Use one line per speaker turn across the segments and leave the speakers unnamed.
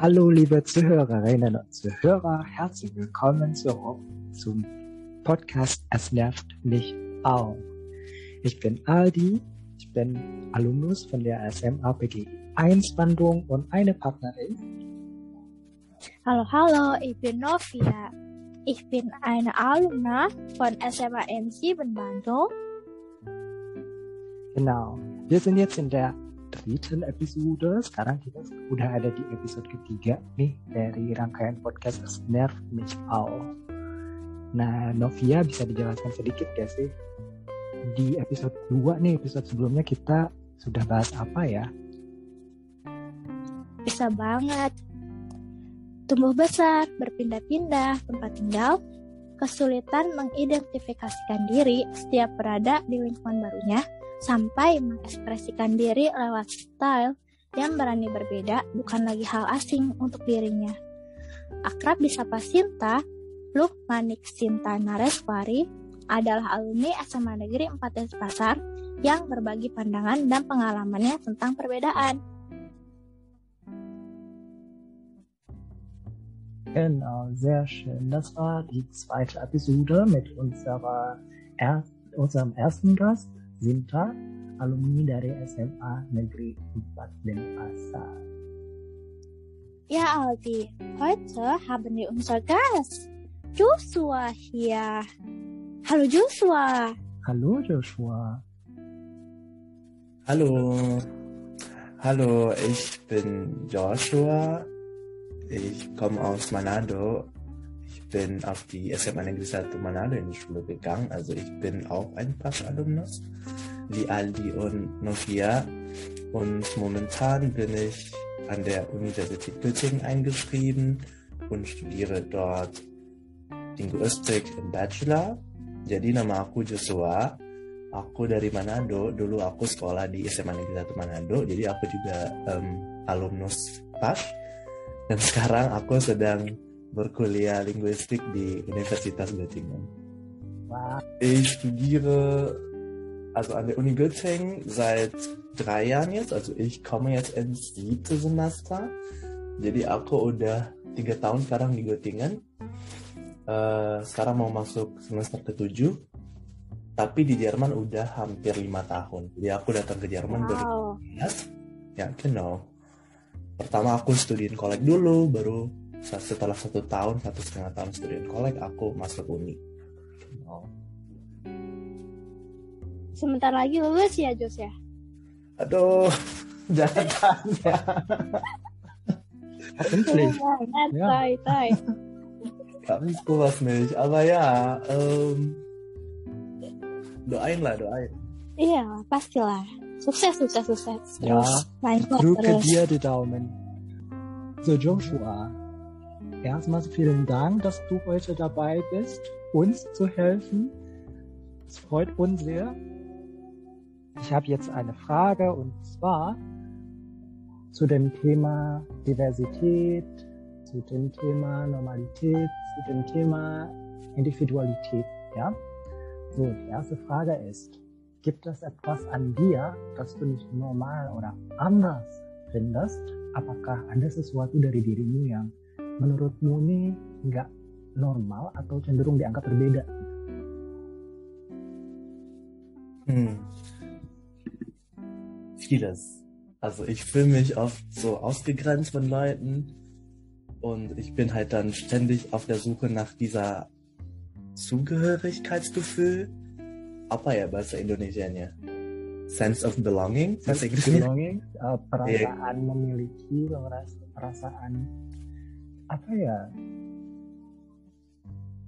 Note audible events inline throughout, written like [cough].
Hallo, liebe Zuhörerinnen und Zuhörer, herzlich willkommen zurück zum Podcast Es nervt mich auch. Ich bin Aldi, ich bin Alumnus von der SMA PGI 1 Bandung und eine Partnerin.
Hallo, hallo, ich bin Novia. Ich bin eine Alumna von SMA N7 Bandung.
Genau. Wir sind jetzt in der dritten Episode. Sekarang kita udah ada di episode ketiga nih dari rangkaian podcast nervt mich auch. Nah, Novia bisa dijelaskan sedikit gak sih? Di episode 2 nih, episode sebelumnya kita sudah bahas apa ya?
Bisa banget. Tumbuh besar, berpindah-pindah tempat tinggal, kesulitan mengidentifikasikan diri setiap berada di lingkungan barunya, sampai mengekspresikan diri lewat style yang berani berbeda bukan lagi hal asing untuk dirinya. Akrab disapa Sinta, Manik Sinta Nareswari adalah alumni SMA Negeri 4 Pasar yang berbagi pandangan dan pengalamannya tentang perbedaan.
Genau, sehr schön. Das war die zweite Episode mit unserer er unserem ersten Gast, Sinta, Alumni dari SMA Negeri 4 Denpasar.
Ja, Aldi, heute haben wir unser Gast, Joshua hier. Hallo Joshua.
Hallo Joshua.
Hallo. Hallo, ich bin Joshua. Ich komme aus Manado. Ich bin auf die SMA Negeri 1 Manado in die Schule gegangen. Also ich bin auch ein Pass-Alumnus, wie Aldi und Novia. Und momentan bin ich an der Universität Göttingen eingeschrieben und studiere dort linguistik im Bachelor. Jadi nama aku Joshua. Aku dari Manado. Dulu aku sekolah di SMA Negeri 1 Manado. Jadi aku juga um, alumnus PAS. Dan sekarang aku sedang berkuliah linguistik di Universitas Göttingen.
Wow.
Ich studiere also an der Uni Göttingen seit drei Jahren jetzt. Also ich komme jetzt ins siebte Semester. Jadi aku udah tiga tahun sekarang di Göttingen. Uh, sekarang mau masuk semester ke-7 tapi di Jerman udah hampir lima tahun jadi aku datang ke Jerman
wow.
2015 ya genau pertama aku studiin kolek dulu baru setelah satu tahun satu setengah tahun studiin kolek aku masuk uni genau.
sebentar lagi lulus ya Jos ya
aduh [laughs] jangan tanya.
Tai, tai.
Sowas nicht. Aber ja, ähm, doain lah, doain.
Iya, pastilah. Sukses, sukses, sukses.
Ja,
Terus lanjut
drücke
terus.
dir die Daumen. So, Joshua, erstmals vielen Dank, dass du heute dabei bist, uns zu helfen. Es freut uns sehr. Ich habe jetzt eine Frage und zwar zu dem Thema Diversität, zu dem Thema Normalität, zu dem Thema Individualität. Ja? So, die erste Frage ist, gibt es etwas an dir, das du nicht normal oder anders findest? Apakah ada sesuatu dari dirimu yang menurutmu ini nggak normal atau cenderung dianggap berbeda?
Hm. Vieles. Also ich fühle mich oft so ausgegrenzt von Leuten und ich bin halt dann ständig auf der Suche nach dieser Zugehörigkeitsgefühl. Apa ya bahasa Indonesianya? Sense of belonging? Bahasa Inggrisnya?
Belonging, uh, perasaan memiliki, merasa- perasaan apa ya,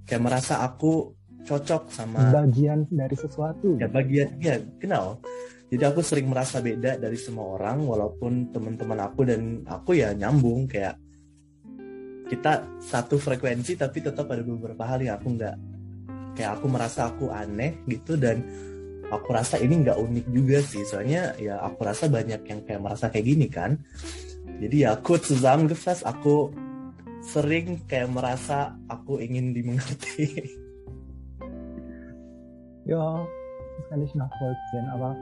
Kayak merasa aku cocok sama
bagian dari sesuatu.
ya bagiannya, genau. Jadi aku sering merasa beda dari semua orang walaupun teman-teman aku dan aku ya nyambung kayak kita satu frekuensi tapi tetap ada beberapa hal yang aku nggak kayak aku merasa aku aneh gitu dan aku rasa ini nggak unik juga sih soalnya ya aku rasa banyak yang kayak merasa kayak gini kan jadi ya aku zusammengefasst aku sering kayak merasa aku ingin dimengerti [laughs]
Ja, das kann ich nachvollziehen, aber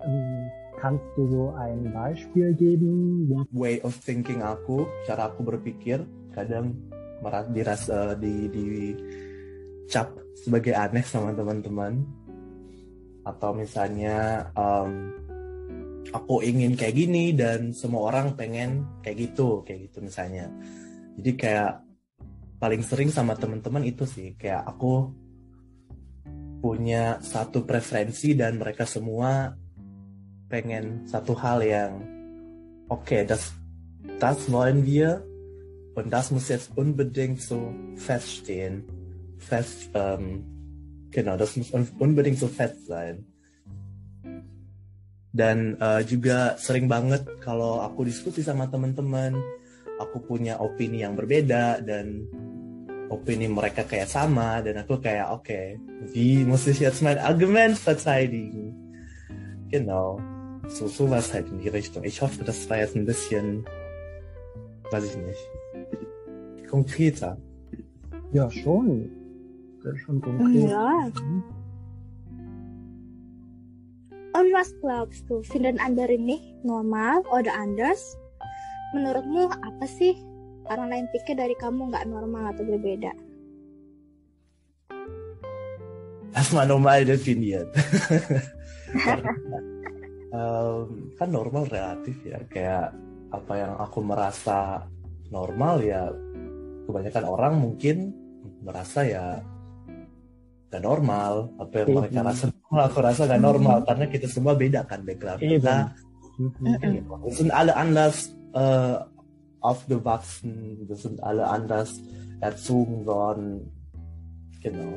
ähm, Kannst du so ein Beispiel geben?
Way of thinking aku, cara aku berpikir, kadang dirasa di di cap sebagai aneh sama teman-teman atau misalnya um, aku ingin kayak gini dan semua orang pengen kayak gitu kayak gitu misalnya jadi kayak paling sering sama teman-teman itu sih kayak aku punya satu preferensi dan mereka semua pengen satu hal yang oke okay, das das wollen wir und das muss jetzt unbedingt so feststehen fest, ähm, genau, das muss unbedingt so fest sein. Dan uh, juga sering banget kalau aku diskusi sama teman-teman, aku punya opini yang berbeda dan opini mereka kayak sama dan aku kayak oke, okay, wie muss ich jetzt mein Argument verteidigen? Genau, so sowas halt in die Richtung. Ich hoffe, das war jetzt ein bisschen, weiß ich nicht, konkreter.
Ja, schon. Schon konkret.
Ja. Und was glaubst du? Finden anderen nicht normal oder anders? Menurutmu apa sih orang lain pikir dari kamu nggak normal atau berbeda?
Erstmal normal definiert. [laughs] um, kan normal relatif ya, kayak apa yang aku merasa normal ya kebanyakan orang mungkin merasa ya gak normal apa yang mereka rasa normal aku rasa gak normal mm -hmm. karena kita semua beda kan background mm -hmm. kita mm -hmm. sind alle anders äh, aufgewachsen wir sind alle anders erzogen worden genau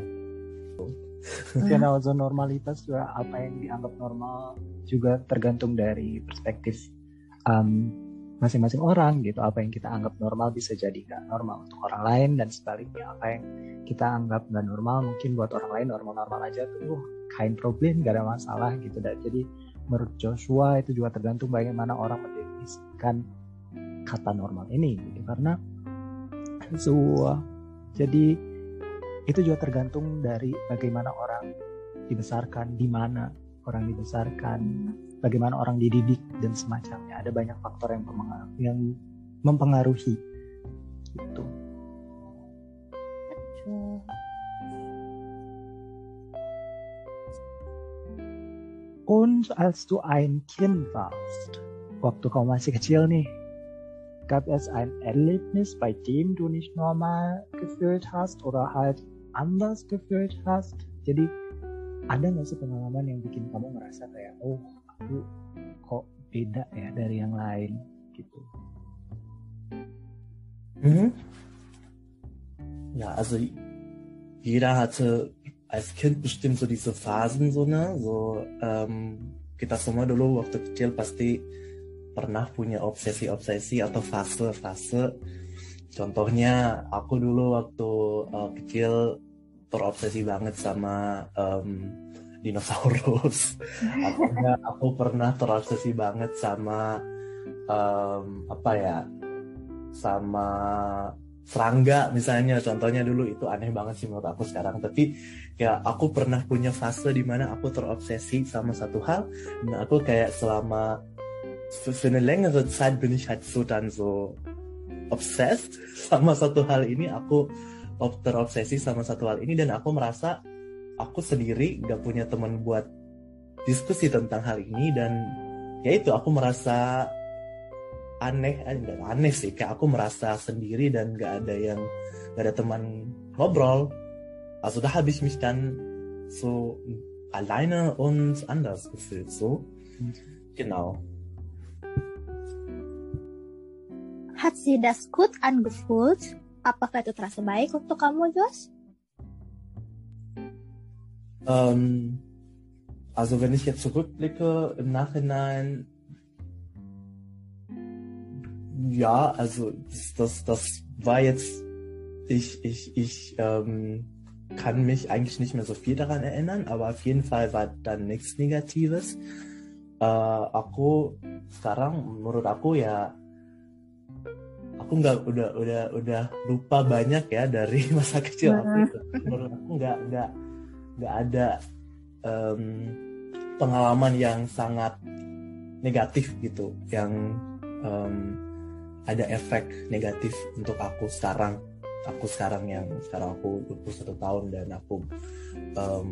Genau, so normalitas juga apa yang dianggap normal juga tergantung dari perspektif um, masing-masing orang gitu apa yang kita anggap normal bisa jadi nggak normal untuk orang lain dan sebaliknya apa yang kita anggap nggak normal mungkin buat orang lain normal-normal aja tuh kain problem gak ada masalah gitu dan jadi menurut Joshua itu juga tergantung bagaimana orang mendefinisikan kata normal ini gitu karena so jadi itu juga tergantung dari bagaimana orang dibesarkan di mana orang dibesarkan bagaimana orang dididik dan semacamnya. Ada banyak faktor yang mempengaruhi, yang mempengaruhi gitu. Und als du ein Kind warst, waktu kau masih kecil nih, gab es ein Erlebnis, bei dem du nicht normal gefühlt hast oder halt anders gefühlt hast? Jadi ada nggak sih pengalaman yang bikin kamu ngerasa kayak, oh aku kok beda ya dari yang lain gitu.
Mhm. Ja, also jeder hatte als Kind bestimmt so diese Phasen so ne, so um, kita semua dulu waktu kecil pasti pernah punya obsesi-obsesi atau fase-fase. Contohnya aku dulu waktu uh, kecil terobsesi banget sama um, dinosaurus [laughs] enggak aku pernah terobsesi banget sama um, apa ya sama serangga misalnya. Contohnya dulu itu aneh banget sih menurut aku sekarang. Tapi ya aku pernah punya fase di mana aku terobsesi sama satu hal. Dan aku kayak selama für, eine längere Zeit bin ich halt so dann so obsessed sama satu hal ini aku terobsesi sama satu hal ini. Dan aku merasa aku sendiri gak punya teman buat diskusi tentang hal ini. Dan ya itu aku merasa aneh enggak eh, aneh sih. Kayak aku merasa sendiri dan gak ada yang gak ada teman ngobrol. Also da habe ich mich dann so alleine und anders gefühlt so. Genau.
Hat sie das gut angefühlt? Apakah itu terasa baik untuk kamu Jos?
Ähm, also wenn ich jetzt zurückblicke im Nachhinein, ja, also das, das, das war jetzt, ich, ich, ich ähm, kann mich eigentlich nicht mehr so viel daran erinnern, aber auf jeden Fall war dann nichts Negatives. Uh, aku sekarang menurut aku ya aku nggak udah udah udah lupa banyak ya dari [laughs] masa kecil aku itu. menurut aku nggak nggak nggak ada um, pengalaman yang sangat negatif gitu yang um, ada efek negatif untuk aku sekarang. Aku sekarang yang sekarang aku 21 tahun dan aku um,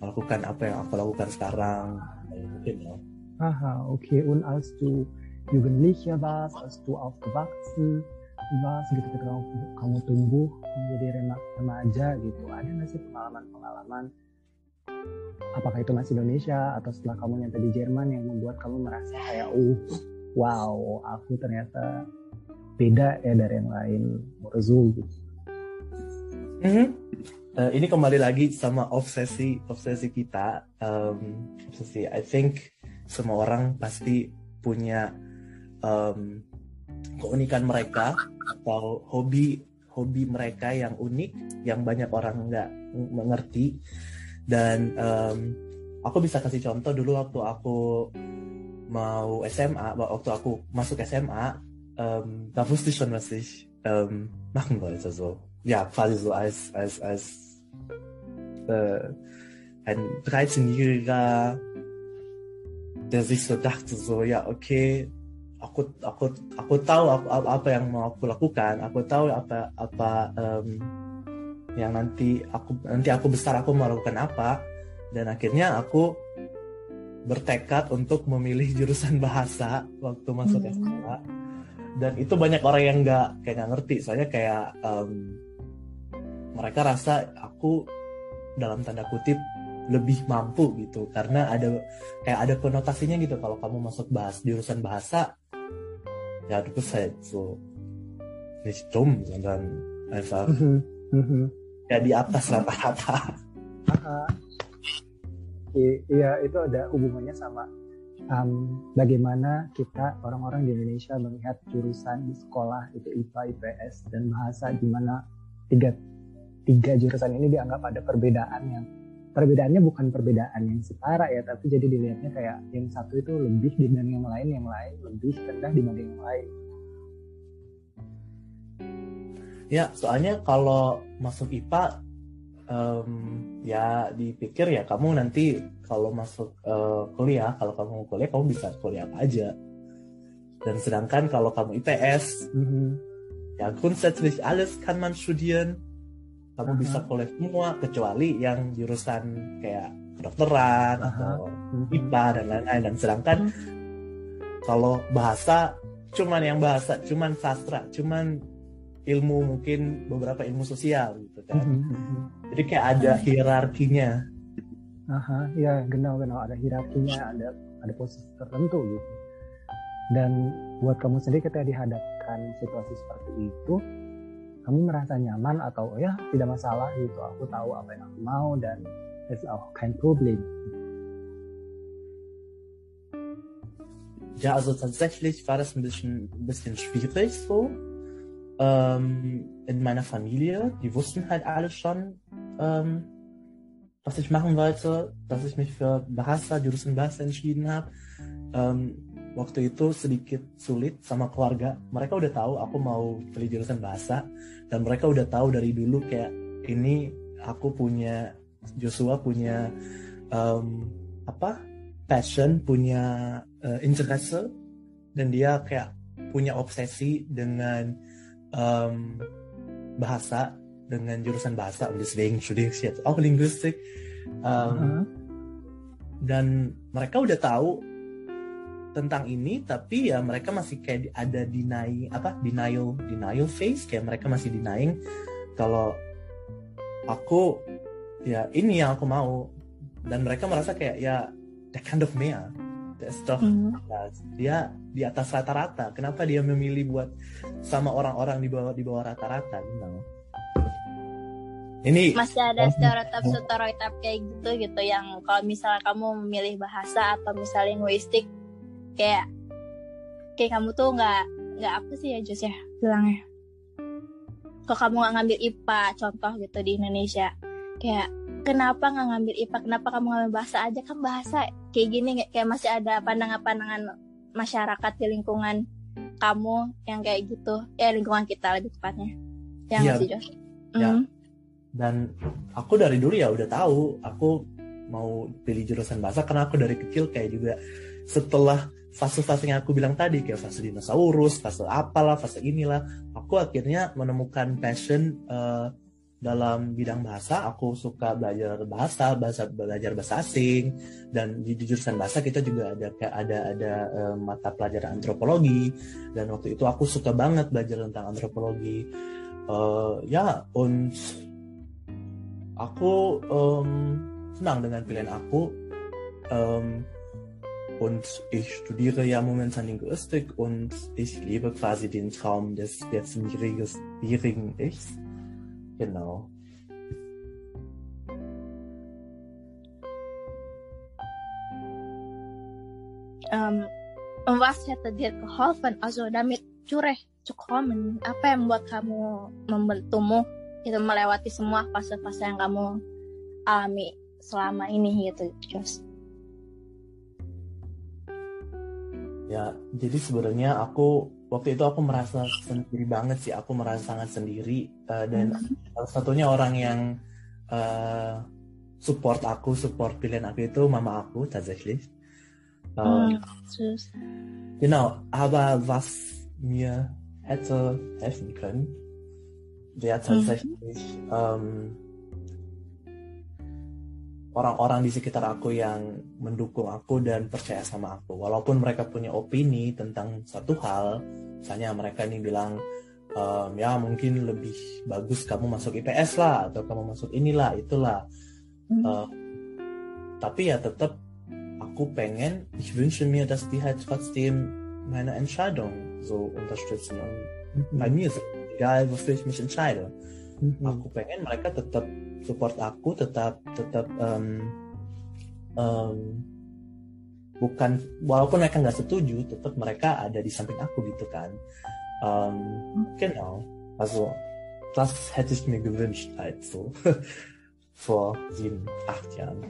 melakukan apa yang aku lakukan sekarang. Mungkin ya.
Aha, okay. Und als du Jugendlicher warst, als du aufgewachsen warst, gitu ketika kamu, kamu tumbuh menjadi remaja gitu, ada nggak sih pengalaman-pengalaman? Apakah itu masih Indonesia atau setelah kamu nyampe di Jerman yang membuat kamu merasa kayak uh wow aku ternyata beda ya dari yang lain Morzu gitu.
Mm -hmm. uh, ini kembali lagi sama obsesi obsesi kita um, obsesi I think semua orang pasti punya um, keunikan mereka atau hobi hobi mereka yang unik yang banyak orang nggak mengerti dan um, aku bisa kasih contoh dulu waktu aku mau SMA waktu aku masuk SMA ähm, da wusste ich schon was ich ähm, machen wollte so ja quasi so als als als äh, ein 13-jähriger der sich so dachte so ja okay aku aku aku tahu apa, apa yang mau aku lakukan aku tahu apa apa um, yang nanti aku nanti aku besar aku mau lakukan apa. Dan akhirnya aku bertekad untuk memilih jurusan bahasa waktu masuk hmm. SMA dan itu banyak orang yang nggak kayak nggak ngerti soalnya kayak um, mereka rasa aku dalam tanda kutip lebih mampu gitu karena ada kayak ada konotasinya gitu kalau kamu masuk bahas jurusan bahasa ya bist halt so nicht dumm sondern einfach mhm. Mhm. ya di atas rata-rata. [laughs]
Iya itu ada hubungannya sama um, bagaimana kita orang-orang di Indonesia melihat jurusan di sekolah itu IPA, IPS dan bahasa gimana tiga tiga jurusan ini dianggap ada perbedaan yang perbedaannya bukan perbedaan yang setara ya tapi jadi dilihatnya kayak yang satu itu lebih dibanding yang lain yang lain lebih rendah dibanding yang lain.
Ya, soalnya kalau masuk IPA um, ya dipikir ya kamu nanti kalau masuk uh, kuliah, kalau kamu kuliah kamu bisa kuliah apa aja. Dan sedangkan kalau kamu IPS, mm-hmm. ya grundsätzlich alles kann man studieren. Kamu uh-huh. bisa kuliah semua kecuali yang jurusan kayak kedokteran uh-huh. atau mm-hmm. IPA dan lain-lain. Dan sedangkan mm-hmm. kalau bahasa cuman yang bahasa, cuman sastra, cuman ilmu mungkin beberapa ilmu sosial gitu kan. Mm -hmm. Jadi kayak ada hierarkinya.
Aha, ya genau-genau ada hierarkinya, ada ada posisi tertentu gitu. Dan buat kamu sendiri ketika dihadapkan situasi seperti itu, kamu merasa nyaman atau oh ya tidak masalah gitu, aku tahu apa yang aku mau dan it's auch kein Problem.
Ja, also tatsächlich war das ein bisschen, ein bisschen schwierig so. Ähm, in meiner Familie, die wussten halt alle schon, ähm, was ich machen wollte, dass ich mich für bahasa, jurusan bahasa entschieden habe. Um, waktu itu sedikit sulit sama keluarga. Mereka udah tahu aku mau pilih jurusan bahasa dan mereka udah tahu dari dulu kayak ini aku punya Joshua punya um, apa passion, punya uh, interest dan dia kayak punya obsesi dengan um, bahasa dengan jurusan bahasa ich jetzt auch Linguistik. Um, uh -huh. dan mereka udah tahu tentang ini tapi ya mereka masih kayak ada denying apa denial denial face kayak mereka masih denying kalau aku ya ini yang aku mau. Dan mereka merasa kayak ya that kind of me Stoff mm. dia di atas rata-rata. Kenapa dia memilih buat sama orang-orang di bawah di bawah rata-rata gitu?
Ini masih ada stereotip-stereotip kayak gitu gitu yang kalau misalnya kamu memilih bahasa atau misalnya linguistik kayak kayak kamu tuh nggak nggak apa sih ya Jus ya bilangnya kalau kamu nggak ngambil IPA contoh gitu di Indonesia kayak kenapa nggak ngambil IPA kenapa kamu ngambil bahasa aja kan bahasa kayak gini kayak masih ada pandangan-pandangan masyarakat di lingkungan kamu yang kayak gitu ya lingkungan kita lebih tepatnya yang iya. sih Josh
ya. Mm. dan aku dari dulu ya udah tahu aku mau pilih jurusan bahasa karena aku dari kecil kayak juga setelah fase-fase yang aku bilang tadi kayak fase dinosaurus, fase apalah, fase inilah, aku akhirnya menemukan passion uh, dalam bidang bahasa. Aku suka belajar bahasa, bahasa belajar bahasa asing dan di, jurusan bahasa kita juga ada ada ada uh, mata pelajaran antropologi dan waktu itu aku suka banget belajar tentang antropologi. Uh, ya, und aku um, senang dengan pilihan aku. Um, Und ich studiere ja momentan Linguistik und ich lebe quasi den Traum des jetzt jährigen Ichs. Genau.
Um, was dir geholfen, also damit cureh zu kommen? Apa yang membuat kamu membantumu itu melewati semua fase-fase yang kamu alami selama ini gitu, Jos?
Ya, jadi sebenarnya aku waktu itu aku merasa sendiri banget sih. Aku merasa sangat sendiri uh, dan hmm. salah satunya orang yang uh, support aku, support pilihan aku itu mama aku tatsächlich.
Um, hmm,
genau, aber was mir hätte helfen können, wäre tatsächlich hmm. um, orang-orang di sekitar aku yang mendukung aku dan percaya sama aku. Walaupun mereka punya opini tentang satu hal, misalnya mereka ini bilang, ehm, ya mungkin lebih bagus kamu masuk IPS lah, atau kamu masuk inilah, itulah. Hmm. Uh, tapi ya tetap aku pengen, ich wünsche mir, dass die halt trotzdem meine Entscheidung so unterstützen. Und mhm. bei mir ist egal, wofür ich mich entscheide. Mhm. Aku pengen mereka tetap support aku tetap tetap um, um, bukan walaupun mereka nggak setuju tetap mereka ada di samping aku gitu kan. Um, genau also das hätte ich mir gewünscht halt so vor sieben acht Jahren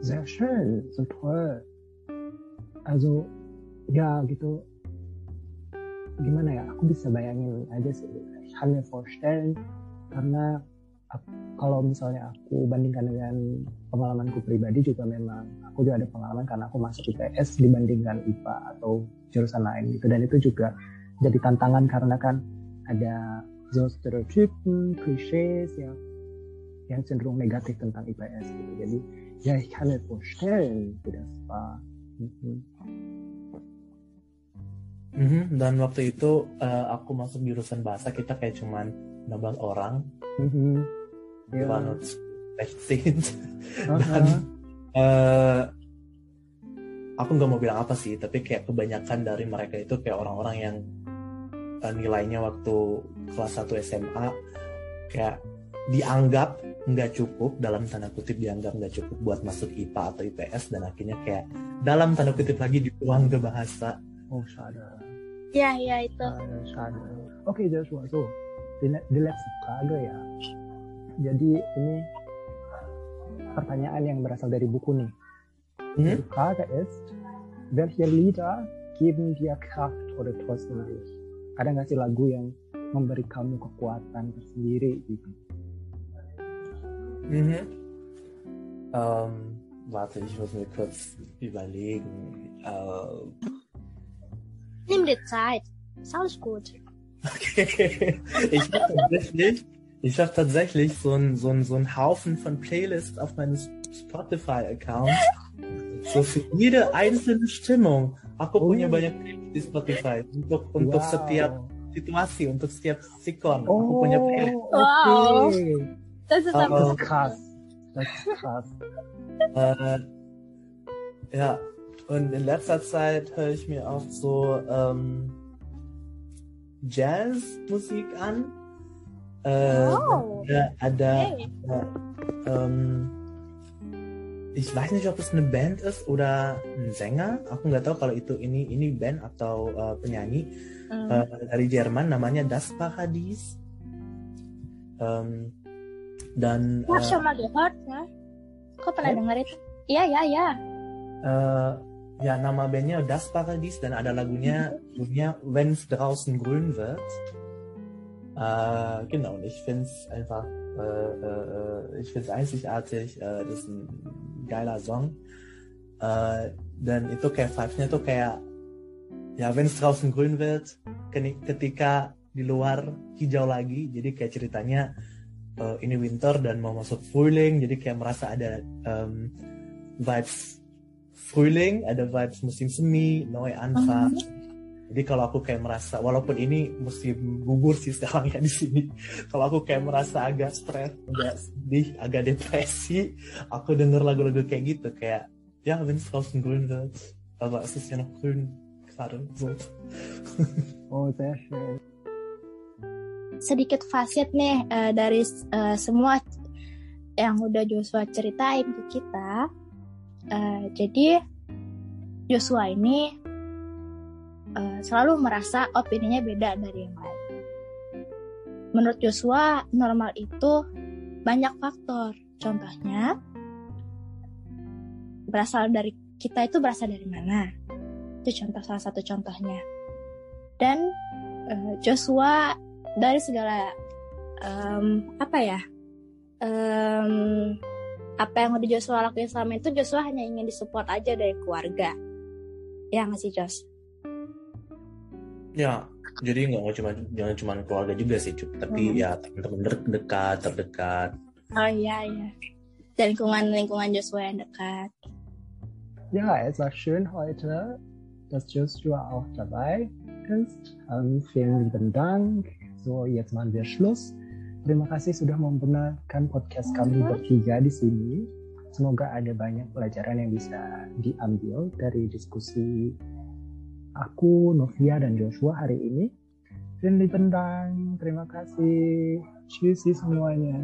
sehr schön so toll also ja gitu. Gimana ya aku bisa bayangin aja sih mir vorstellen karena kalau misalnya aku bandingkan dengan pengalamanku pribadi juga memang aku juga ada pengalaman karena aku masuk IPS dibandingkan IPA atau jurusan lain gitu dan itu juga jadi tantangan karena kan ada so stereotypen, klischees yang yang cenderung negatif tentang IPS gitu. Jadi ya ich kann mir vorstellen, wie.
Mm-hmm. Dan waktu itu uh, aku masuk jurusan bahasa kita kayak cuman 16 orang. Mm-hmm. Yeah. War uh-huh. Dan uh, aku nggak mau bilang apa sih, tapi kayak kebanyakan dari mereka itu kayak orang-orang yang uh, nilainya waktu kelas 1 SMA kayak dianggap nggak cukup dalam tanda kutip dianggap nggak cukup buat masuk IPA atau IPS dan akhirnya kayak dalam tanda kutip lagi dibuang ke bahasa.
Oh, sadar.
Iya, iya itu.
Uh, Oke, okay, Joshua, so di, di ya. Jadi ini pertanyaan yang berasal dari buku nih. Hmm? Die Frage ist, welche Lieder geben dir Kraft oder trösten dich? Ada nggak sih lagu yang memberi kamu kekuatan tersendiri gitu?
Mhm. Um, warte, ich muss mir kurz überlegen. Uh,
Nimm dir Zeit. Ist alles gut.
Okay. [laughs] Ich habe tatsächlich, ich habe tatsächlich so einen so so ein Haufen von Playlists auf meinem Spotify-Account. So für jede einzelne Stimmung. Aku oh. punya banyak playlist di Spotify untuk untuk wow. setiap situasi, untuk setiap sikon. Oh. Aku punya playlist.
Wow. Das ist
uh, krass. Das ist krass.
Uh, ja, und in letzter Zeit höre ich mir auch so ähm, Jazzmusik an. Äh, oh. Ada, hey. äh, ähm, ich weiß nicht, ob es eine Band ist oder ein Sänger. Aku nggak tahu kalau itu ini ini band atau uh, penyanyi mm. uh, dari Jerman namanya Das Paradies. Um, dan
Aku uh, schon mal gehört. Kau pernah oh? dengar itu? Iya, iya, iya.
Uh, ja, nama bandnya Das Paradies dan ada lagunya, lagunya Wenn's draußen grün wird. Äh, genau, und ich finde es einfach, äh, äh, ich finde es einzigartig. Äh, das ist ein geiler Song. Uh, dan itu kayak vibes-nya tuh kayak ya wenn es draußen grün wird ketika di luar hijau lagi jadi kayak ceritanya uh, ini winter dan mau masuk Frühling jadi kayak merasa ada um, vibes Frühling ada vibes musim semi Neuanfang uh -huh. jadi kalau aku kayak merasa walaupun ini musim gugur sih sekarang ya di sini kalau aku kayak merasa agak stres agak sedih agak depresi aku denger lagu-lagu kayak gitu kayak ja, wenn es draußen grün wird, aber es ist ja noch grün gerade so.
oh, sehr schön.
Sedikit fasit nih uh, dari uh, semua yang udah Joshua ceritain ke kita. Uh, jadi Joshua ini uh, selalu merasa opininya beda dari yang lain. Menurut Joshua, normal itu banyak faktor. Contohnya, berasal dari kita itu berasal dari mana itu contoh salah satu contohnya dan uh, Joshua dari segala um, apa ya um, apa yang udah Joshua lakuin selama itu Joshua hanya ingin disupport aja dari keluarga ya nggak sih Jos?
Ya, jadi nggak cuma jangan cuma keluarga juga sih, tapi hmm. ya teman-teman dekat, terdekat.
Oh iya iya. Dan lingkungan lingkungan Joshua yang dekat.
Ja, es war schön heute, dass Joshua auch dabei ist. Ähm, vielen lieben Dank. So, jetzt machen wir Schluss. Terima kasih sudah membenarkan podcast kami bertiga di sini. Semoga ada banyak pelajaran yang bisa diambil dari diskusi aku, Novia, dan Joshua hari ini. Vielen lieben Dank. Terima kasih. Tschüssi semuanya.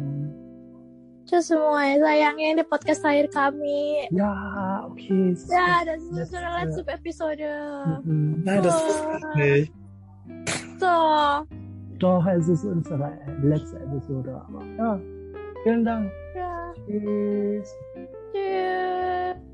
Cus semua sayangnya di podcast akhir kami.
Ya, oke. Okay.
Ya, dan sudah lanjut episode.
Nein, das ist nicht.
So.
doch, es ist unsere letzte Episode. Aber ja, vielen Dank.
Ja. Tschüss.
Tschüss.